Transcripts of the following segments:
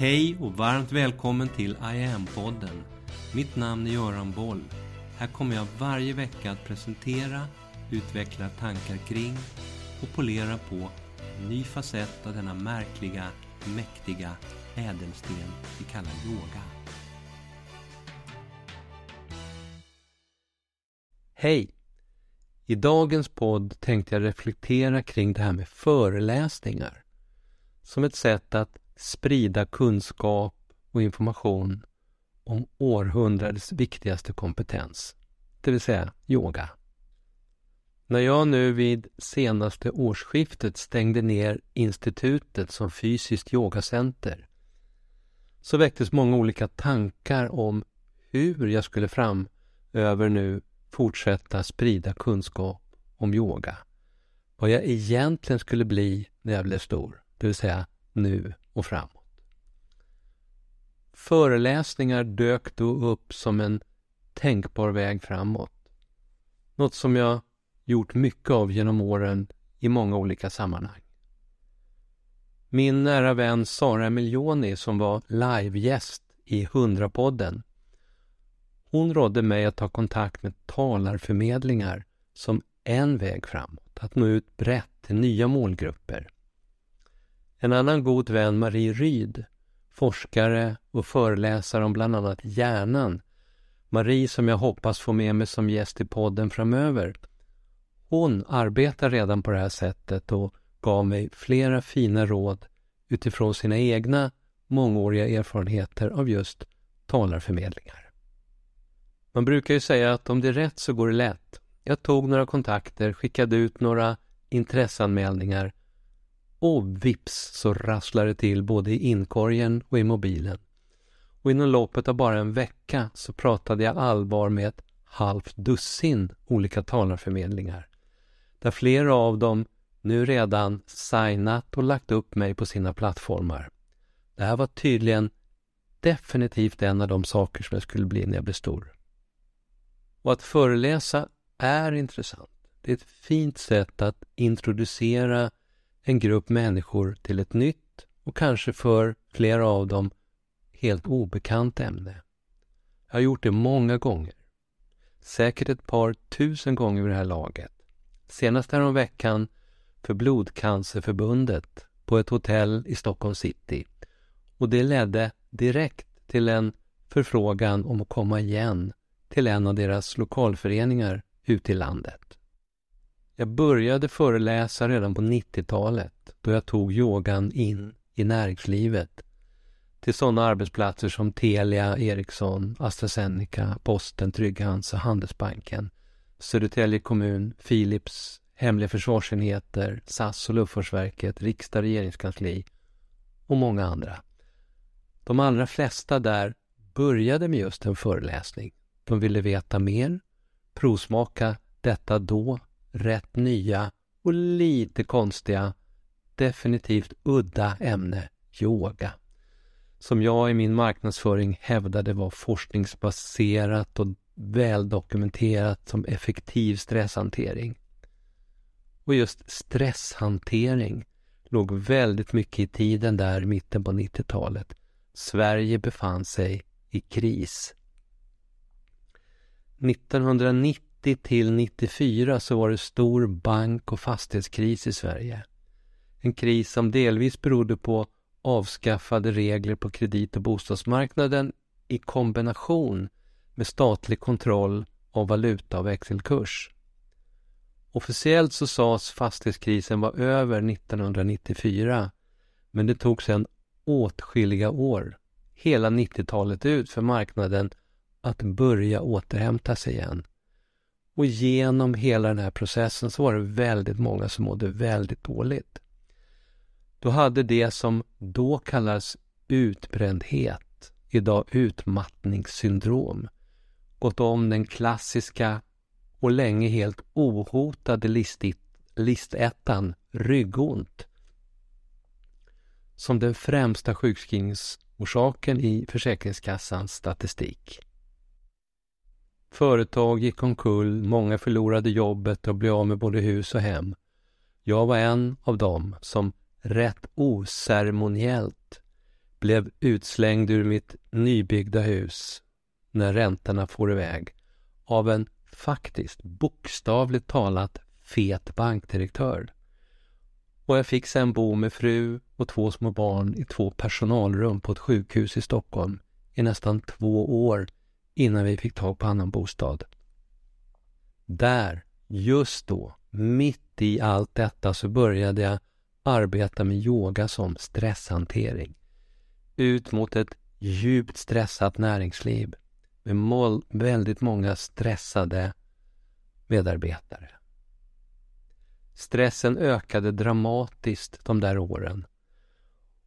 Hej och varmt välkommen till I am-podden. Mitt namn är Göran Boll. Här kommer jag varje vecka att presentera, utveckla tankar kring och polera på en ny facett av denna märkliga, mäktiga ädelsten vi kallar yoga. Hej! I dagens podd tänkte jag reflektera kring det här med föreläsningar som ett sätt att sprida kunskap och information om århundradets viktigaste kompetens, det vill säga yoga. När jag nu vid senaste årsskiftet stängde ner institutet som fysiskt yogacenter så väcktes många olika tankar om hur jag skulle framöver nu fortsätta sprida kunskap om yoga. Vad jag egentligen skulle bli när jag blev stor, det vill säga nu och framåt. Föreläsningar dök då upp som en tänkbar väg framåt. Något som jag gjort mycket av genom åren i många olika sammanhang. Min nära vän Sara Miljoni som var livegäst i 100-podden hon rådde mig att ta kontakt med talarförmedlingar som en väg framåt, att nå ut brett till nya målgrupper. En annan god vän, Marie Ryd, forskare och föreläsare om bland annat hjärnan, Marie som jag hoppas få med mig som gäst i podden framöver, hon arbetar redan på det här sättet och gav mig flera fina råd utifrån sina egna mångåriga erfarenheter av just talarförmedlingar. Man brukar ju säga att om det är rätt så går det lätt. Jag tog några kontakter, skickade ut några intresseanmälningar och vips så rasslar det till både i inkorgen och i mobilen. Och inom loppet av bara en vecka så pratade jag allvar med ett halvt dussin olika talarförmedlingar. Där flera av dem nu redan signat och lagt upp mig på sina plattformar. Det här var tydligen definitivt en av de saker som jag skulle bli när jag blev stor. Och att föreläsa är intressant. Det är ett fint sätt att introducera en grupp människor till ett nytt och kanske för flera av dem helt obekant ämne. Jag har gjort det många gånger. Säkert ett par tusen gånger vid det här laget. Senast veckan för Blodcancerförbundet på ett hotell i Stockholm city. Och det ledde direkt till en förfrågan om att komma igen till en av deras lokalföreningar ute i landet. Jag började föreläsa redan på 90-talet då jag tog yogan in i näringslivet till sådana arbetsplatser som Telia, Ericsson, AstraZeneca, Posten, Trygg-Hansa, Handelsbanken, Södertälje kommun, Philips, hemliga försvarsenheter, SAS och Luftfartsverket, riksdag, regeringskansli och många andra. De allra flesta där började med just en föreläsning de ville veta mer, provsmaka detta då rätt nya och lite konstiga, definitivt udda ämne, yoga. Som jag i min marknadsföring hävdade var forskningsbaserat och väldokumenterat som effektiv stresshantering. Och just stresshantering låg väldigt mycket i tiden där i mitten på 90-talet. Sverige befann sig i kris. 1990 till 94 så var det stor bank och fastighetskris i Sverige. En kris som delvis berodde på avskaffade regler på kredit och bostadsmarknaden i kombination med statlig kontroll av valuta och växelkurs. Officiellt så sades fastighetskrisen var över 1994 men det tog sedan åtskilliga år, hela 90-talet ut för marknaden att börja återhämta sig igen. Och genom hela den här processen så var det väldigt många som mådde väldigt dåligt. Då hade det som då kallades utbrändhet, idag utmattningssyndrom, gått om den klassiska och länge helt ohotade listit, listettan ryggont som den främsta sjukskrivningsorsaken i Försäkringskassans statistik. Företag gick omkull, många förlorade jobbet och blev av med både hus och hem. Jag var en av dem som rätt oceremoniellt blev utslängd ur mitt nybyggda hus när räntorna for iväg av en faktiskt bokstavligt talat fet bankdirektör. Och jag fick sen bo med fru och två små barn i två personalrum på ett sjukhus i Stockholm i nästan två år innan vi fick tag på annan bostad. Där, just då, mitt i allt detta så började jag arbeta med yoga som stresshantering. Ut mot ett djupt stressat näringsliv med väldigt många stressade medarbetare. Stressen ökade dramatiskt de där åren.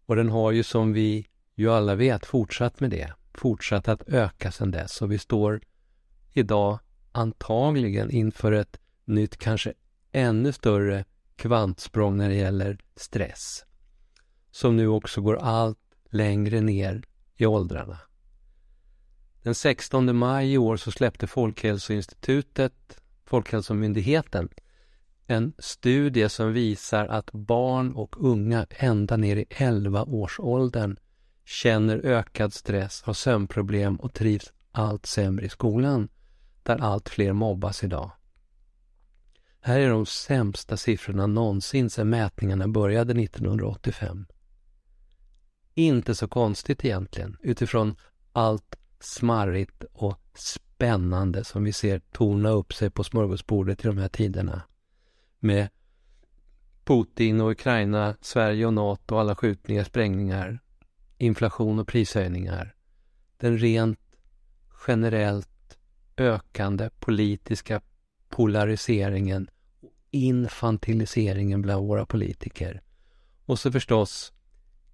Och den har ju som vi ju alla vet fortsatt med det. Fortsatt att öka sedan dess och vi står idag antagligen inför ett nytt, kanske ännu större kvantsprång när det gäller stress. Som nu också går allt längre ner i åldrarna. Den 16 maj i år så släppte Folkhälsoinstitutet, Folkhälsomyndigheten, en studie som visar att barn och unga ända ner i 11-årsåldern känner ökad stress, har sömnproblem och trivs allt sämre i skolan, där allt fler mobbas idag. Här är de sämsta siffrorna någonsin sedan mätningarna började 1985. Inte så konstigt egentligen, utifrån allt smarrigt och spännande som vi ser torna upp sig på smörgåsbordet i de här tiderna. Med Putin och Ukraina, Sverige och NATO, alla skjutningar, sprängningar, inflation och prishöjningar. Den rent generellt ökande politiska polariseringen och infantiliseringen bland våra politiker. Och så förstås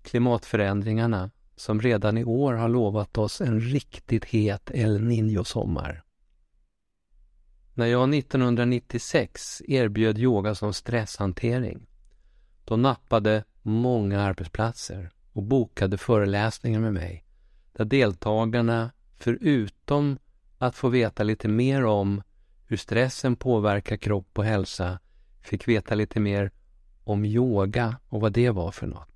klimatförändringarna som redan i år har lovat oss en riktigt het El Niño-sommar. När jag 1996 erbjöd yoga som stresshantering, då nappade många arbetsplatser och bokade föreläsningar med mig, där deltagarna, förutom att få veta lite mer om hur stressen påverkar kropp och hälsa, fick veta lite mer om yoga och vad det var för något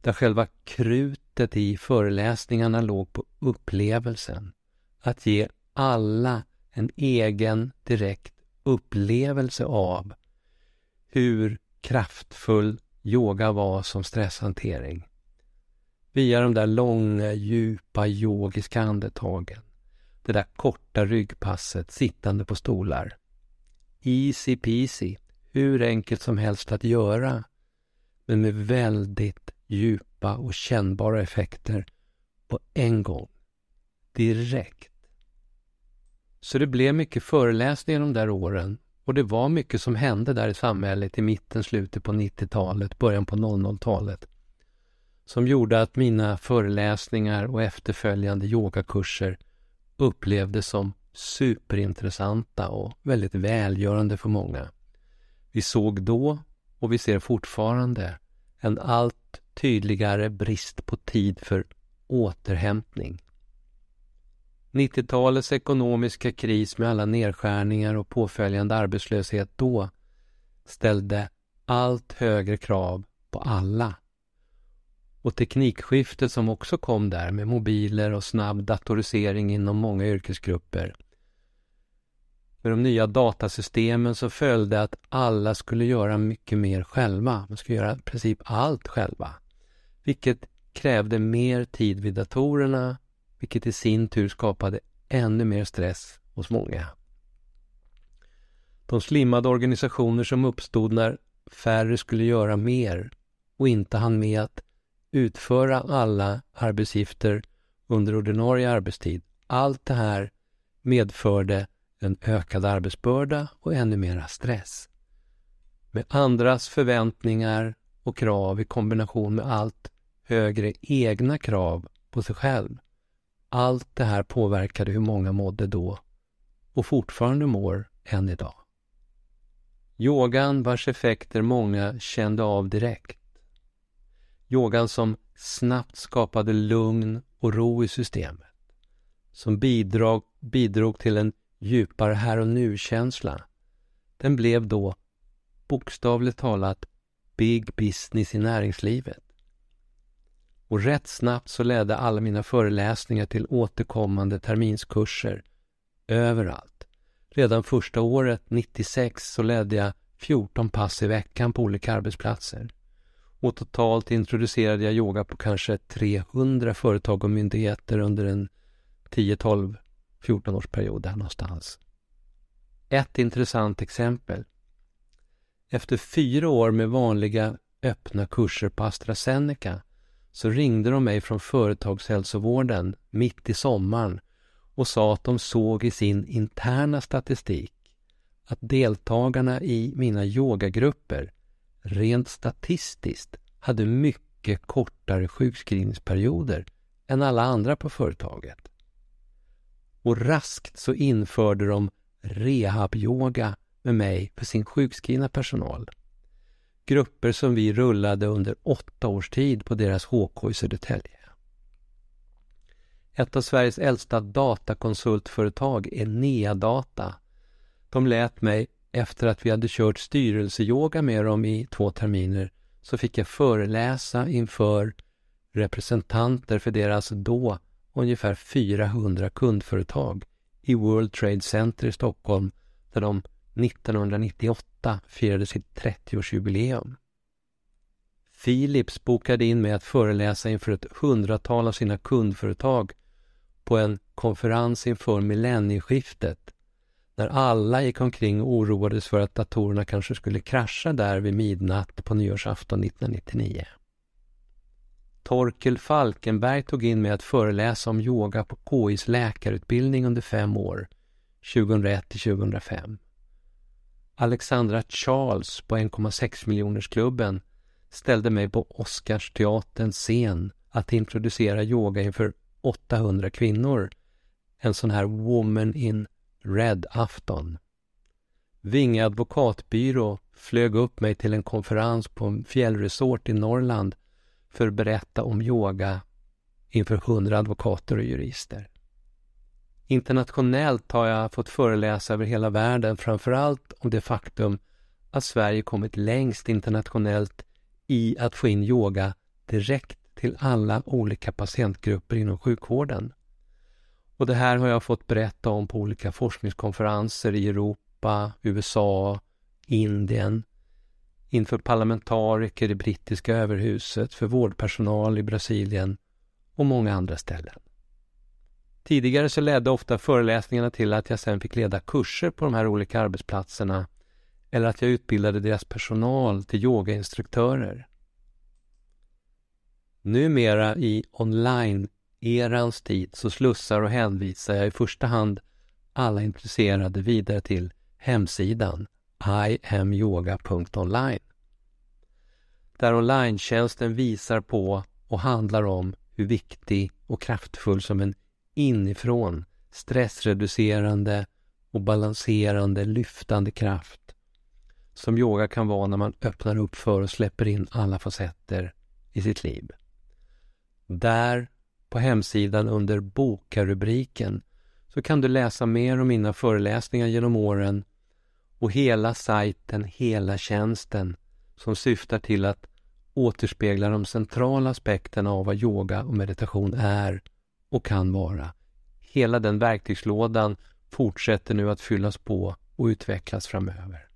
där själva krutet i föreläsningarna låg på upplevelsen. Att ge alla en egen direkt upplevelse av hur kraftfull yoga var som stresshantering. Via de där långa, djupa yogiska andetagen. Det där korta ryggpasset sittande på stolar. Easy peasy, hur enkelt som helst att göra, men med väldigt djupa och kännbara effekter på en gång. Direkt. Så det blev mycket föreläsningar de där åren och det var mycket som hände där i samhället i mitten, slutet på 90-talet, början på 00-talet som gjorde att mina föreläsningar och efterföljande yogakurser upplevdes som superintressanta och väldigt välgörande för många. Vi såg då, och vi ser fortfarande, en allt tydligare brist på tid för återhämtning. 90-talets ekonomiska kris med alla nedskärningar och påföljande arbetslöshet då ställde allt högre krav på alla. Och teknikskiftet som också kom där med mobiler och snabb datorisering inom många yrkesgrupper med de nya datasystemen så följde att alla skulle göra mycket mer själva. Man skulle göra i princip allt själva. Vilket krävde mer tid vid datorerna, vilket i sin tur skapade ännu mer stress hos många. De slimmade organisationer som uppstod när färre skulle göra mer och inte hann med att utföra alla arbetsuppgifter under ordinarie arbetstid. Allt det här medförde en ökad arbetsbörda och ännu mera stress. Med andras förväntningar och krav i kombination med allt högre egna krav på sig själv. Allt det här påverkade hur många mådde då och fortfarande mår än idag. Yogan vars effekter många kände av direkt. Yogan som snabbt skapade lugn och ro i systemet. Som bidrag, bidrog till en djupare här och nu-känsla. Den blev då bokstavligt talat big business i näringslivet. Och rätt snabbt så ledde alla mina föreläsningar till återkommande terminskurser överallt. Redan första året, 96, så ledde jag 14 pass i veckan på olika arbetsplatser. Och totalt introducerade jag yoga på kanske 300 företag och myndigheter under en 10, 12, 14 års period där någonstans. Ett intressant exempel. Efter fyra år med vanliga öppna kurser på AstraZeneca så ringde de mig från företagshälsovården mitt i sommaren och sa att de såg i sin interna statistik att deltagarna i mina yogagrupper rent statistiskt hade mycket kortare sjukskrivningsperioder än alla andra på företaget. Och raskt så införde de rehabyoga med mig för sin sjukskrivna personal. Grupper som vi rullade under åtta års tid på deras HK i Södertälje. Ett av Sveriges äldsta datakonsultföretag är Nea Data. De lät mig, efter att vi hade kört styrelseyoga med dem i två terminer, så fick jag föreläsa inför representanter för deras då ungefär 400 kundföretag i World Trade Center i Stockholm där de 1998 firade sitt 30-årsjubileum. Philips bokade in mig att föreläsa inför ett hundratal av sina kundföretag på en konferens inför millennieskiftet när alla gick omkring och oroades för att datorerna kanske skulle krascha där vid midnatt på nyårsafton 1999. Torkel Falkenberg tog in mig att föreläsa om yoga på KIs läkarutbildning under fem år, 2001 till 2005. Alexandra Charles på 1,6 miljonersklubben ställde mig på Oscarsteaterns scen att introducera yoga inför 800 kvinnor. En sån här Woman in Red-afton. Vinge advokatbyrå flög upp mig till en konferens på en fjällresort i Norrland för att berätta om yoga inför hundra advokater och jurister. Internationellt har jag fått föreläsa över hela världen, framförallt om det faktum att Sverige kommit längst internationellt i att få in yoga direkt till alla olika patientgrupper inom sjukvården. Och det här har jag fått berätta om på olika forskningskonferenser i Europa, USA, Indien, inför parlamentariker i brittiska överhuset, för vårdpersonal i Brasilien och många andra ställen. Tidigare så ledde ofta föreläsningarna till att jag sen fick leda kurser på de här olika arbetsplatserna eller att jag utbildade deras personal till yogainstruktörer. Numera i online-erans tid så slussar och hänvisar jag i första hand alla intresserade vidare till hemsidan iamyoga.online. Där online visar på och handlar om hur viktig och kraftfull som en inifrån stressreducerande och balanserande, lyftande kraft som yoga kan vara när man öppnar upp för och släpper in alla facetter i sitt liv. Där, på hemsidan under Boka-rubriken, så kan du läsa mer om mina föreläsningar genom åren och hela sajten, hela tjänsten som syftar till att återspegla de centrala aspekterna av vad yoga och meditation är och kan vara. Hela den verktygslådan fortsätter nu att fyllas på och utvecklas framöver.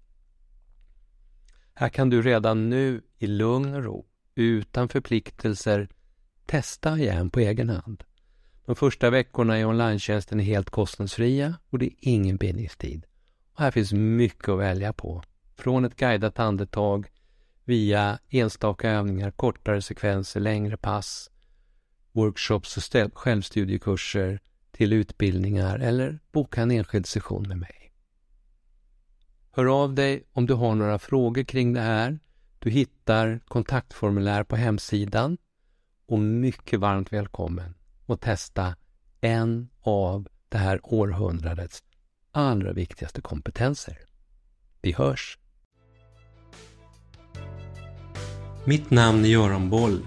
Här kan du redan nu i lugn och ro, utan förpliktelser, testa igen på egen hand. De första veckorna i online är helt kostnadsfria och det är ingen bindningstid. Och här finns mycket att välja på. Från ett guidat andetag via enstaka övningar, kortare sekvenser, längre pass, workshops och självstudiekurser till utbildningar eller boka en enskild session med mig. Hör av dig om du har några frågor kring det här. Du hittar kontaktformulär på hemsidan och mycket varmt välkommen att testa en av det här århundradets allra viktigaste kompetenser. Vi hörs! Mitt namn är Göran Boll.